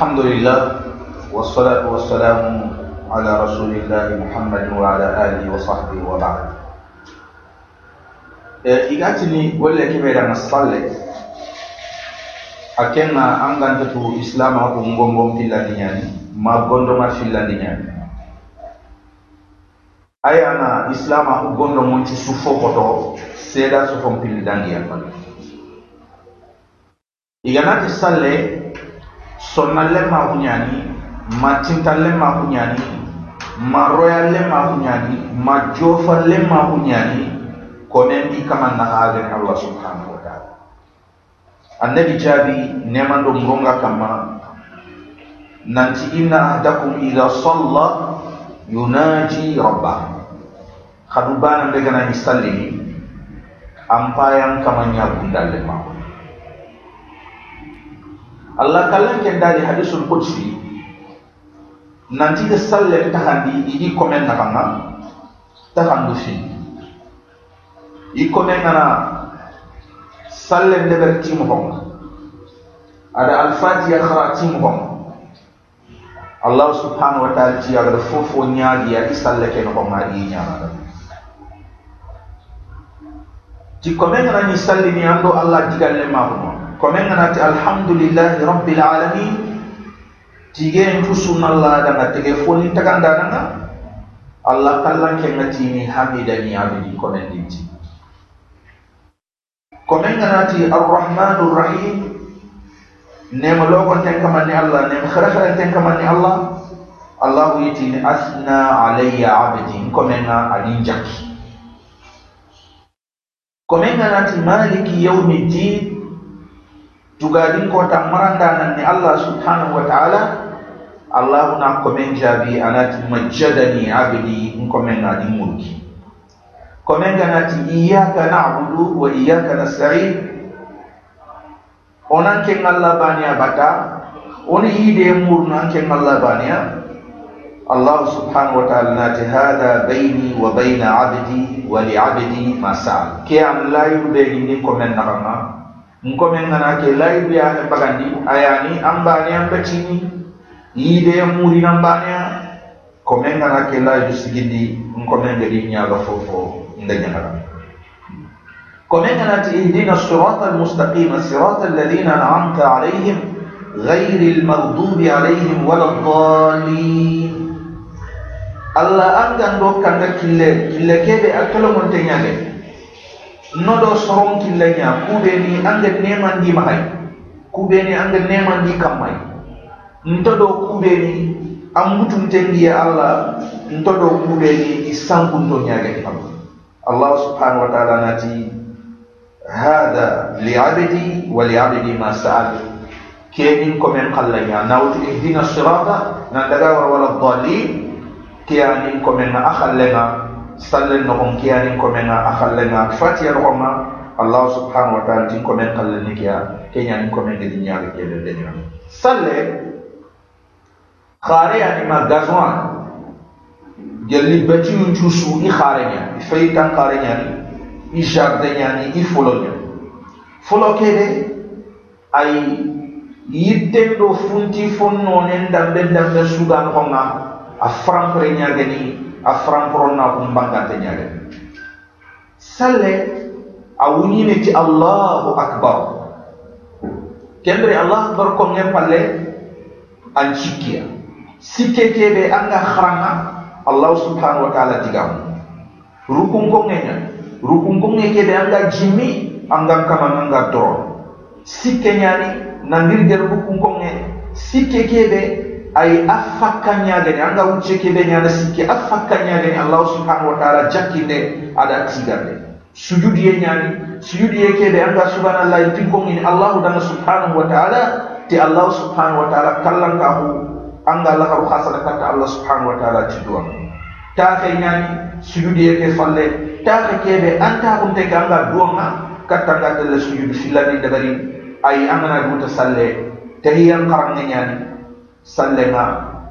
الحمد لله والصلاة والسلام على رسول الله محمد وعلى آله وصحبه وبعد. إيه، إيجاتني ولا كبيرة نصلي؟ أكما أنغان تتو إسلام أو أمغم بوم في الدنيا يعني، ما بندو ما في يعني. أي أنا إسلام أو أمغم في تسوفو كتو سيدا سوفو في الدنيا يعني. إيجاناتي صلي sonnalle ma kuñani ma tintalle ma kuñani ma royalle ma kuñani ma jofalle ma kuñani konen di kamanna hagen allah subhanahu wa taala. Annabi jaabi nemando ngonga kamma nanti inna ahdakum ida salla yunaji rabbah. Hadu bana mbegana ni sallini ampayan kama ñagundalle ma allah kallan ken daali hadisul qudsi. Nanti ke salle taxandi iji komen naxanga taxandu fi i kome ngana salle ndeɓer timoxonga ada alfatiya xara timoxonga allah subhanahu wa taala ti agada fofo ñaagi ati salle ke noxonga adi i ñaxaga ti kome ngana ni salli ni ando allah digalle maxuma komen ganati alhamdulillahi rabbil alamin tigeen tu sunnallaadanga tege foni tagandananga allah kallan kenga tini hamidani abidi komen dinti komen ganati arrahmanu rahim nema logonten kamanni allah nema hereherenten kamanni allah allahu yitini asna alayya abdi komenga anin jakki komenga nati maliki yaumi ddin maliki yawmiddin tugadin kota maranda nanni allah subhanahu wa ta'ala allah na komen jabi anati majjadani abdi komen na adin mulki komen ganati iyyaka na'budu wa iyyaka nasta'in onan ken Allah baniya bata oni ide murna ken Allah baniya Allah subhanahu wa ta'ala nati hada baini wa baina 'abdi wa li 'abdi ma ke am layu be ni komen nakanga ngomen ngana ke layu ya ne bagandi ayani am baniya betini ide muri nam baniya komen ngana ke layu sigindi ngomen gadi nyaga fofo ndanyagara komen kanati ihdina sirata almustaqima sirata alladhina an'amta alayhim غير المغضوب عليهم ولا الضالين الله أنغان دو كانغا كيلة كيلة كيبي أكلو منتنياغي نودو سرون كيلة نيا كوبيني أنغا نيمان دي مهي كوبيني أنغا نيمان دي كماي نتودو كوبيني أمبتن تنجي الله نتودو كوبيني إسانكو نياغي الله الله سبحانه وتعالى ناتي هذا لعبدي ولعبدي ما سأل كيمين كومين قلنا ناوت اهدنا الصراط ندغاور ولا الضالين كيانين كومين أخلنا سلن نهم كيانين كومين أخلنا فاتيا رحمة الله سبحانه وتعالى تين كومين قلنا كيا كيانين كومين الدنيا كيا الدنيا سلة خاري يعني ما غزوان gelli bati yun cusu i xare ñani i fay tan xare ñani i jardin ñani i folo ñani folo kede ay yitten do funti fonnonen dambe dambe sugan xonga a frampre ñageni a frampronna kum bangante ñageni salle a wuñine ti allahu akbar. Kembere allahu akbar konge palle an cikkiya sikke kebe anga xaranga Allah subhanahu wa ta'ala tigam rukun kongenya rukun konge ke de anga jimi anga kama anga dor sikke nyani nangir der rukun konge sikke ay afakka nyaade anga ucce ke be nyana sikke afakka nyaade Allah subhanahu wa ta'ala jakinde ada tigande sujud ye nyani sujud ye ke de anga subhanallah tin kongi Allah subhanahu wa ta'ala ti Allah subhanahu wa ta'ala kallan ka anga la haru khasala kata Allah subhanahu wa ta'ala ci duwa ta kay nyani sujudi yake falle. Ta ka kebe anta kun te anga duwa nga kata nga tele sujudi filani dabari ay amana duta salle. Tahiyan qaranga nyani salle nga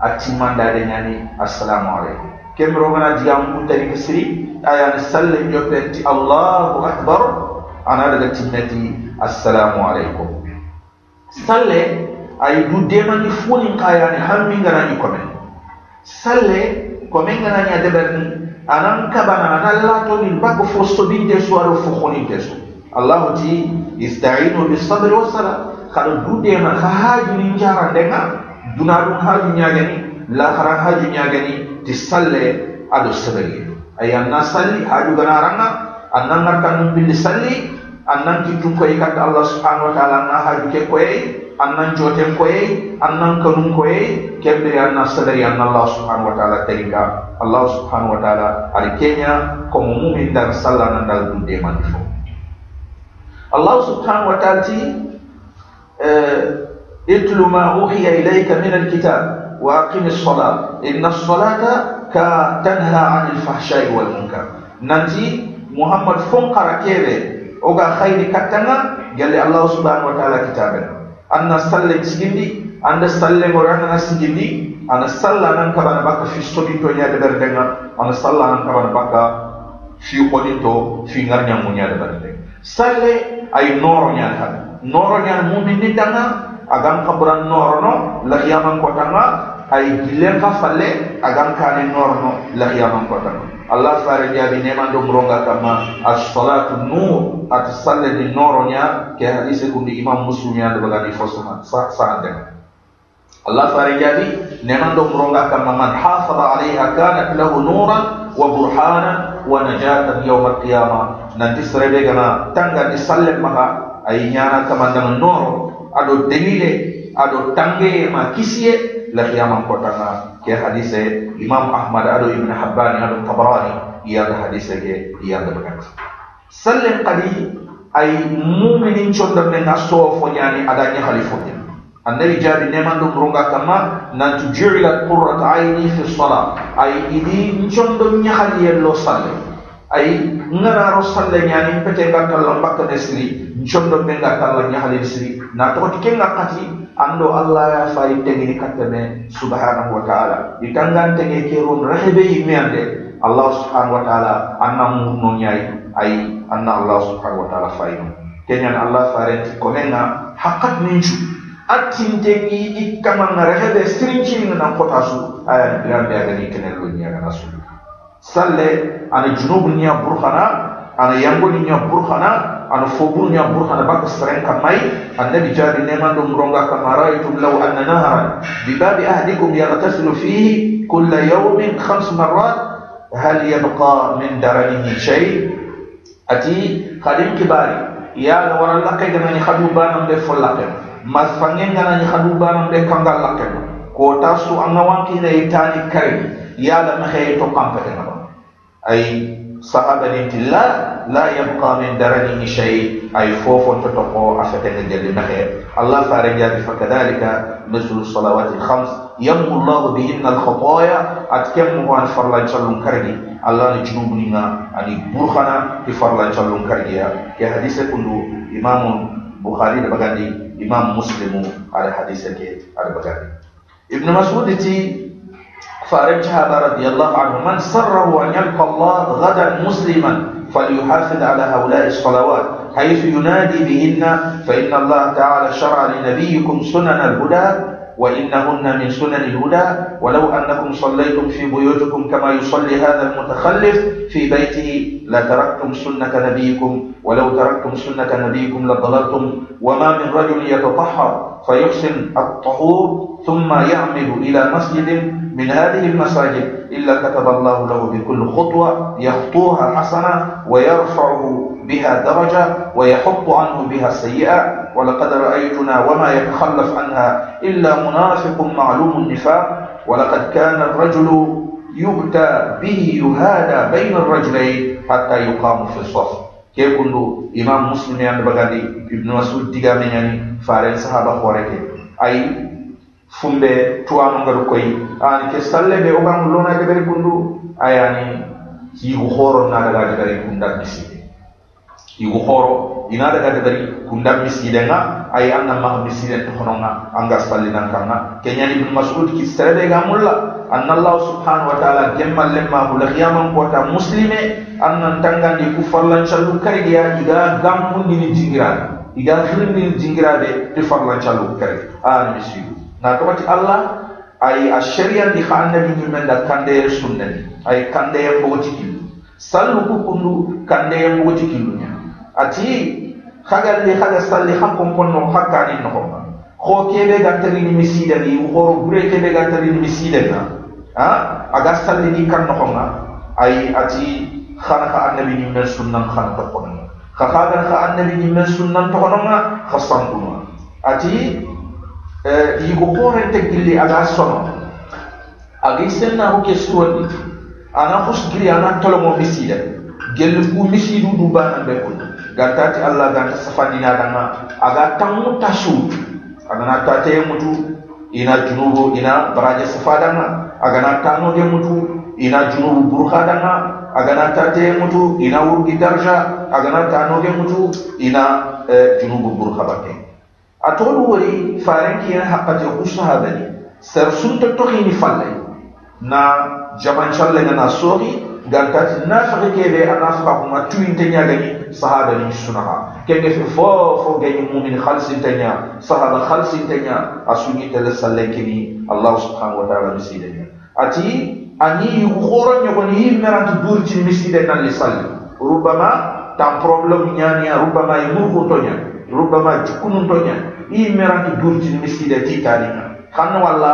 atimanda de nyani assalamu alaikum kemro ngana jigam kuntari kesri ayani salle jopeti Allahu akbar. Ana daga tinnati assalamu alaikum salle ay du demandi funin kayani hammi ni kome salle kome ngana nya deberni anan kabana anan lato ni bako fo sobinte su aro fo khoninte su allah ti ista'inu bis sabr was sala kada du dema ka haji ni jara denga dunadu haji nyagani la khara haji nyagani ti salle ado sabari ay anna salli haju gana ranga annan ngarkan bil salli annan ki tun koy kat Allah subhanahu wa ta'ala na haju ke koy annan joten koy annan kanun koy kembe anna sadari anna Allah subhanahu wa ta'ala terika Allah subhanahu wa ta'ala ari kenya ko mumin dan sallan dal dunde man fo Allah subhanahu wa ta'ala ti اتل ما أوحي إليك من الكتاب وأقم الصلاة إن الصلاة كتنهى عن الفحشاء والمنكر ننتي محمد فنقر كيري oga khayri katanga galle allah subhanahu wa ta'ala kitabe anna salle sigindi anda salle mo rana sigindi ana salla nan kabana baka fi sodi to nya de berdenga ana salla nan kabana baka fi qodi to fi ngarnya mo nya de berdenga salle ay noro nya kan noro nya mu'min ni danga agam kabran noro no la yaman ko tanga ay gilen ka falle agam kane noro no la yaman ko tanga Allah fare jaabi neman do mronga kama as-salatu nur at salle di noronya ke hadis kundi imam muslim ya de bagani fosuma sa sa Allah fare jaabi neman do mronga kama man hafada alaiha kanat lahu nuran wa burhana wa najatan yawm al-qiyamah. Nanti serebe gana tanga di salle maha ay nyana kama dengan noro ado delile ado tangge ma kisiye la qiyamam kotanga ke hadise imam ahmad ado ibn habban ado tabarani. Iya da hadise ke iya da bakat sallen qadi ay mu'minin chonda men aso fo nyani adanya halifo annabi jabi neman dum ronga kama nan tu ju'ilat qurrat ayni fi salat. Ay idi chondo nyahali yello salle ay ngara ro salle nyani pete gatal lambak desri chondo men gatal nyahali desri na to kenga kati ando Allah ya fay tegini katame subhanahu wa ta'ala. Ditangan tege kerun rahebe yimende Allah subhanahu wa ta'ala anna murno nyai ay anna Allah subhanahu wa ta'ala fay kenyan Allah farenti komenga hakat minchu atintegi ikkamanga rahebe strinching na kotasu aya grande agani kenelo nya na su صلي أنا جنوب نيا برخنا أنا يانغو نيا برخنا أنا فوبو نيا برخنا باك سرين كماي. أنا بجاري نيما دوم رونغا كمارا يتم لو أن نهرا. بباب أهلكم يغتسل فيه كل يوم خمس مرات. هل يبقى من درنه شيء؟ أتي خادم كباري. يا نور الله كي جنا نخدم بانم ده فلقم ما فنين جنا نخدم بانم ده كنغال لقم كوتاسو أنغوان كي نيتاني كريم. يا لما خيتو قام فتنبه أي sahaba nintillah la yabqa min daranihi shay ay fofonto to ko afetege jelli nahe allah fare jaabi fa kadalika mislu salawati lhams yamu llahu bihinna alkhataya at kem mo an farlan callum kargi allah ne junubuninga ani burhana ti farlan callum kargiya ke hadise kundu imamu bukhari da bagandi imam muslimu ada hadise ke ada bagandi ibnu mas'ud ti faraj hada radhiyallahu anhu man sarrahu an yalqa Allah ghadan musliman falyuhafiz ala haula'i salawat حيث ينادي بهن فإن الله تعالى شرع لنبيكم سنن الهدى وإنهن من سنن الهدى. ولو أنكم صليتم في بيوتكم كما يصلي هذا المتخلف في بيته لتركتم سنة نبيكم. ولو تركتم سنة نبيكم لضللتم. وما من رجل يتطهر فيحسن الطهور ثم يعمل إلى مسجد من هذه المساجد إلا كتب الله له بكل خطوة يخطوها حسنة ويرفعه بها درجة ويحط عنه بها السيئة ولقد رأيتنا وما يتخلف عنها إلا منافق معلوم النفاق. ولقد كان الرجل يؤتى به يهادى بين الرجلين حتى يقام في الصف. ke kundu imam muslim yang bagadi ibnu mas'ud diga menyani fare sahaba khoreke ay fumbe tuano ngar koy an ke salle be ogan lona de beri kundu ayani yi khoro na daga de beri kunda bisi yi khoro ina daga de beri kunda bisi de nga ay anna ma bisi de khononga anga salli nan kanna kenyani ibnu mas'ud ki sere ga mulla. Anna allah subhanahu wa ta'ala gemmal lemma hul khiyaman ko ta muslime annan tangandi ku farlan challu kariya iga gammundi ni jingira iga hirni jingirabe ti farlan chalu kare a misidu na to Allah ay a sharia di kha annabi ni men da kande sunnani ay kande yambo tikilu sallu ku kundu kande yambo tikilu nya ati khagal li khaga salli kham kon kon no hakani no ko kebe ga tari ni misida ni ko bure kebe ga tari ni misida na ha aga salli ni kan no ko ay ati khana kha annabi ni men sunnan khana to ko kha kha kha annabi ni men sunnan to ko nga khasan kuma ati yigo horente gilli aga sono agi senna ho ke suwandi ana hus giri ana tolomo misida gelli ku misidu du bana be ko gantati allah ganta safandina danga aga tamu tasu aga na tate mutu ina junubu ina baraje safadanga aga na tano de mutu ina junubu burha danga aga na tate mutu ina wurgi darja. Aga na tano de mutu ina junubu atol wori faran ki haqqa je kushahadani sar sun to to ni falle na jaman challe na sori ganta na fare ke be ana fa kuma tuin tanya gani sahaba ni sunaha kenge fe fo fo gani mu'min khalsin tanya sahaba khalsin tanya asuni tala sallan kini allah subhanahu wa ta'ala misidanya ati ani yukhoro nyogoni merantu burji misidanya li salli rubama tam problem nyania rubama yumurku tonya rubama jukunun tonya i meranti burtini miskideti taninga xanna walla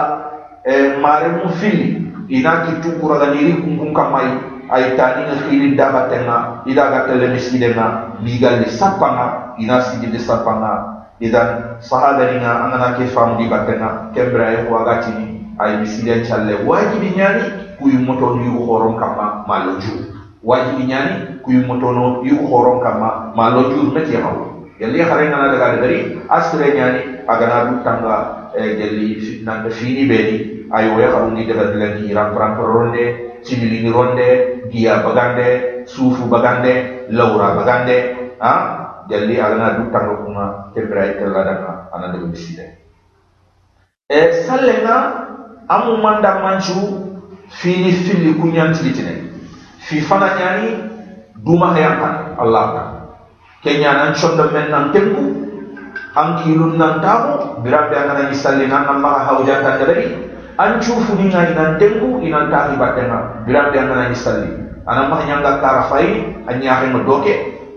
eh, maremu fili inati tukuraganiri kunkun kammayi ay taninga xiri dabatenga idaga tele miskidenga ligalli sappanga ina sigilli sappanga idan sahabaninga angana ke famudi battenga kembere ayi xuwagatini ay miskiden calle wajibi ñani kuyumotonu yugu xoron kamma malo ju wajibi ñani kuyumotono yugu xoron kamma malo jur metiyamawu yalli khare ngana daga dari asre nyani agana du tanga e gelli fitna de fini beni ayo ya kharu ni daga dilani ram pram ronde cimili ni ronde dia bagande sufu bagande laura bagande ha? Jalli agana du tanga kuma kebra itella daga ana daga biside e sallenga amu manda manchu fini fili kunyanti litine fi fana nyani duma hayampan allah ta kenya nan chondo men nan tengu an kilun nan tamu birambe angana ni salli nan nan maka hawja tan dari an chufu ni ngai nan tengu inan tahi batenga birambe angana ni salli anan maka nyanga karafai anya he doke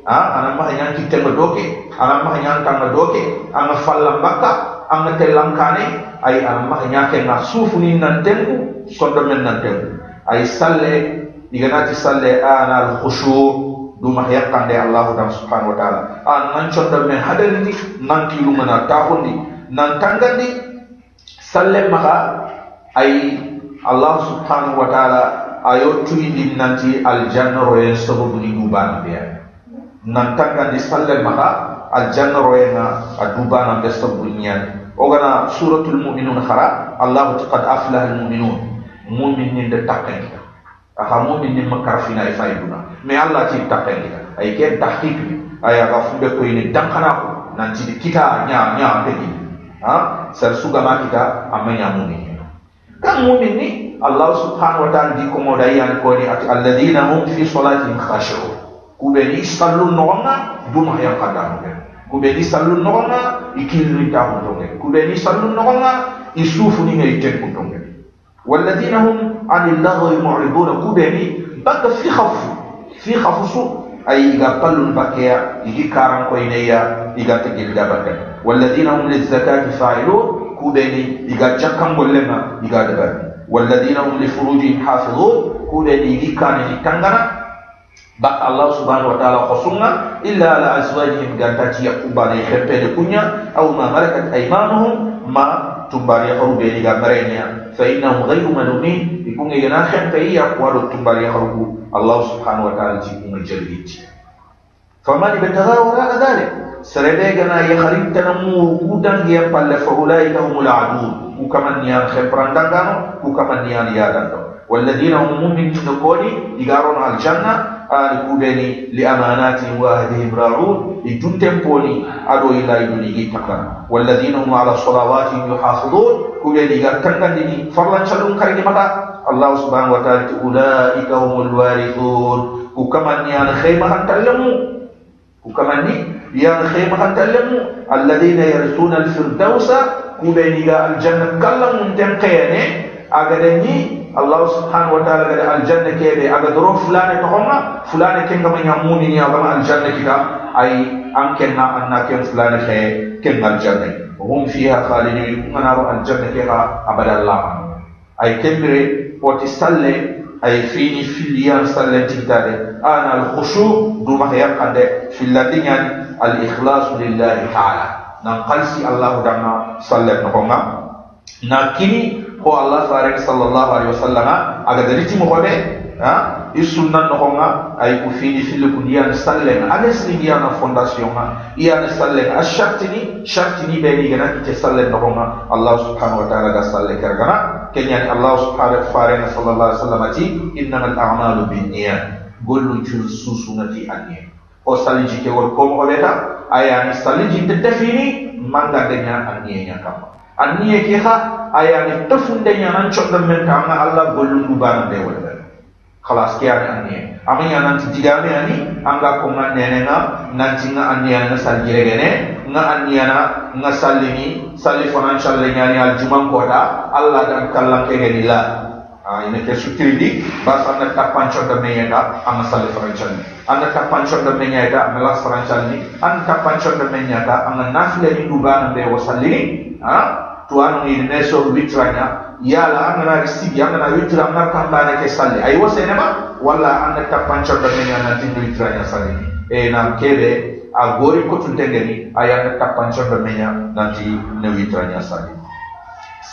ha anan maka nyang kitte doke anan maka nyang tan doke an fallam bakka an telam kane. Ay anan maka nyake na sufu ni nan tengu chondo men nan tengu ay salle iganati salle ana al khushu' duma yakkande allahu dam subhanahu wa taala. An nan conda men hadarindi nan kilumana tahundi nan maha ay allah subhanahu wa taala ayo tuyindi nanti aljanna royen sababu ni dubana beya nan tangandi salle maha aljanna royena a dubana be sababu nyani ogana suratul mu'minun khara allah qad aflaha al mu'minun mu'minin de takkan aha mu'min ni makarfina ay fayduna me allah ti tapen ay ke tahqiq ay aga ko ini dankana ko ti kita nya nya pegi ha? Sar suga ma kita amanya mu'min kan mu'min ni allah subhanahu wa ta'ala di ko moda yan ko ni ati alladheena hum fi salatihim khashi'un kubeni sallu nonga duma ya kadam kubeni sallu nonga ikilri ta hundonge kubeni sallu nonga isufu ni ngai tek hundonge والذين هم عن اللغو معرضون. كودني بك في خف في خفص أي إذا البكيا يجي كارن كوينيا يجي تجد والذين هم للزكاة فاعلون. كودني إذا جكم ولما إذا والذين هم لفروج حافظون. كودني يجي كان يتنغنا ba allah subhanahu wa taala khosunga illa ala azwajihim gantati ya kubana ihempele kunya au ma malakat aymanuhum ma tumbari haru be diga barenya fa innahum ghayru malumin ikunge yana khem pe ya kwado tumbari haru Allah subhanahu wa ta'ala ji kuma jalbiti faman ibtagha wara dhalik serebe gana ya kharim tanamu kudan ya palle fa ulaika humul adu ku kaman niyan khem prandangano ku kaman niyan ya dando والذين هم مؤمنين نقولي يقارون على الجنة آل كوبيني لأماناتهم وأهدهم راعون يجون تنبوني أدو إلا يدوني تقرن والذين هم على صلواتهم يحافظون كوبيني يقارن ديني فرلا شلون كريم متى الله سبحانه وتعالى أولئك هم الوارثون وكمان يعني خيمة أنتلموا وكمان ya khayma khatallemu alladhina yarsuna alfirdausa kubeniga aljanna kallam tenqene agadani الله سبحانه وتعالى قال الجنة كيف أقدر فلانة تقولنا فلانة كن كما يموني يا بنا الجنة كذا أي أم كنا أننا كن فلانة كي كن الجنة. وهم فيها خالدين. يكون أنا الجنة كذا أبدا الله أي كبر وتسلل أي فيني في ليان سلل تقدر أنا الخشوع دوما هي قد في الدنيا الإخلاص لله تعالى. نقلسي الله دعنا سلل نقولنا نكني ko allah faare sallallahu alaihi wasallam aga daliti mo hobe ha isunna no honga ay ku fini fili ku diyan sallen ale sini diyan fondation ha iya ne sallen a shartini shartini be ni gana te sallen no honga allah subhanahu wa ta'ala ga salle kargana kenya allah subhanahu wa ta'ala sallallahu alaihi wasallam ati innamal a'malu binniyat gollu ci susunati anniya o saliji ke wol ko mo beta aya ni saliji te defini manga denya anniya nya kama anniye ke ha ayani tafunde nyanan chokda men kanga Allah golun dubana de wala khalas ke ani ami nyanan ti digame ani anga ko ngan nene na nanti nga anniya na saljire gene nga anniya na nga sallini salli financial le nyani al juman kota Allah dan kallan ke geni la ina ke sutiridi bas anda tapan chokda men yata anga salli financial anda tapan chokda men yata anga las anda tapan chokda men yata anga nafile ni dubana de wasallini ha tuan ni ne so witranya yala angana sigi angana witra angana kambane ke salli ay wo senema wala anda tapancho da menya na tin witranya salli e na kebe a gori ko tuntengeni ay anda tapancho da menya nanti ne witranya salli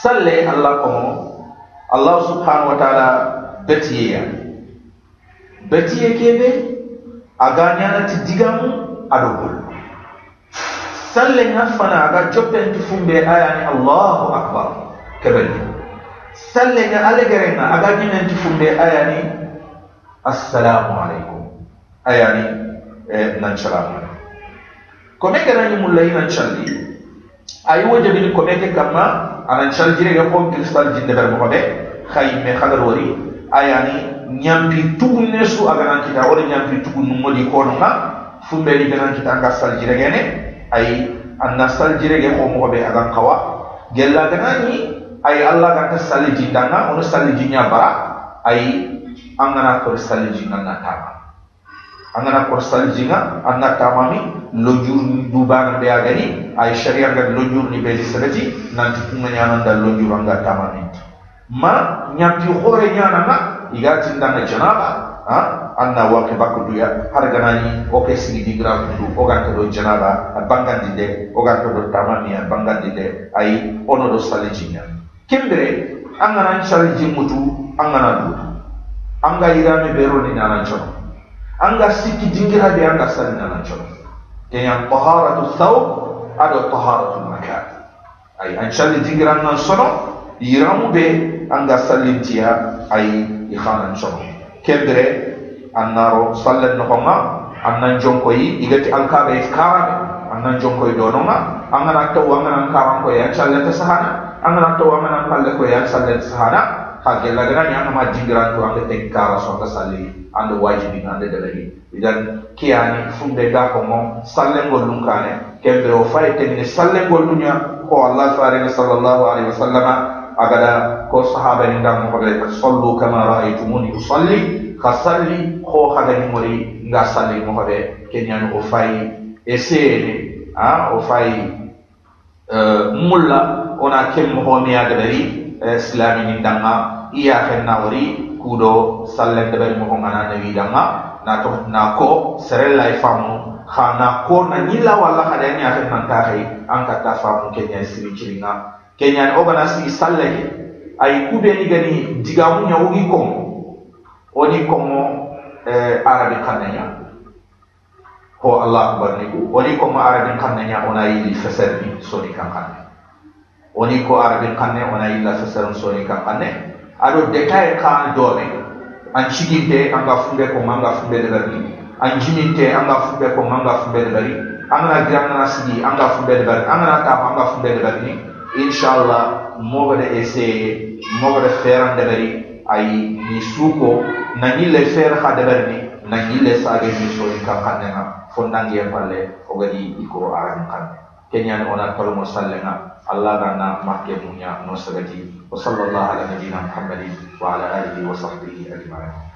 salle allah ko allah subhanahu wa ta'ala betiya betiye kebe aganya na ti digamu adogol salle nga fana aga joppen tu fumbe ayani allahu akbar. Kebel salle nga ale gerenga aga jimen tu fumbe ayani assalamu alaikum ayani eh, nan salamu kome gana ni mulla ina challi ayi wo jabini kome ke kama anan chal jire ga kom kristal jinde ber mo be khayme khagar wori ayani nyampi tugunne su aga nan kita wala nyampi tugunnu modi ko no fumbe ni gana kita ga sal jire gene ay anna sal jirege ko mo be agan kawa gella ganani ay allah ga ta sal jindanga on sal jinya bara ay angana ko sal jinga na tama angana ko sal jinga anna tama mi lojur dubana be agani ay sharia ga lojur ni be sabati nan tukuma nyana dal lojur anga tama ni. Ma nyamti hore nyana na igati ndanga janaba ha? Anna wake bakko duya. Har ganani o ke sigi digra du o ganta do janaba bangandi de o ganta do tamani bangandi de ay ono do salijinya kembere angana saliji mutu angana du anga irame bero ni nana chono. Anga siki dingira de anga sali nana chono. Kenya taharatu thawb ado taharatu makan ay an sali dingira nan sono iramu be anga salintia ay ikhanan chono kebere annaro sallen noxonga annan jonkoyi igati alkaɓe karame annan jonkoyi dononga angana taw anganan karankoye an sallente sahana angana taw anganan pallekoye an sallente sahana ha gellaganani angama dingiranto anga tegi kara songa salli anda wajibi anda dalagi. Idan kiyani funde ga komo sallengol lum kane kembe o faye temine sallengol luña ko allah farene sallallahu alaihi wa agada ko sahaba ni ndam ko be sallu kama ra'aytumuni usalli ka salli ho haga ni mori nga salli mo habe kenyan o fay esene a o fay mulla ona kem ho mi aga dari islami ni danga iya ken na wori kudo salle de bari mo ngana nabi danga na to na ko serella e famu khana ko na nyilla wala kada ni afen nan ta hay an ka ta famu kenya siri kenya o bana si salle ay kube ni gani digamu nyawugi kom oni komo eh, arabi kannenya ho allah akbar niku. Oni komo arabi kannenya ona yili feser ni soni kan kanne. Oni ko arabi kanne ona yilla feser soni kan kanne. Ado detail kan dome an chiginte anga funde ko manga funde de bari. An jininte anga funde ko manga funde de bari. Angana girangana sigi anga funde de bari. Angana ta anga funde de bari inshallah mogada essayer mogada faire debari ay ni suko nani le faire ha debarni nani le sage ni so en ka kanena fondangi e palle ogadi iko aran kanne kenyan ona tolmo sallenga allah dana makke munya no sagati wa sallallahu ala nabiyyina muhammadin wa ala alihi wa sahbihi ajma'in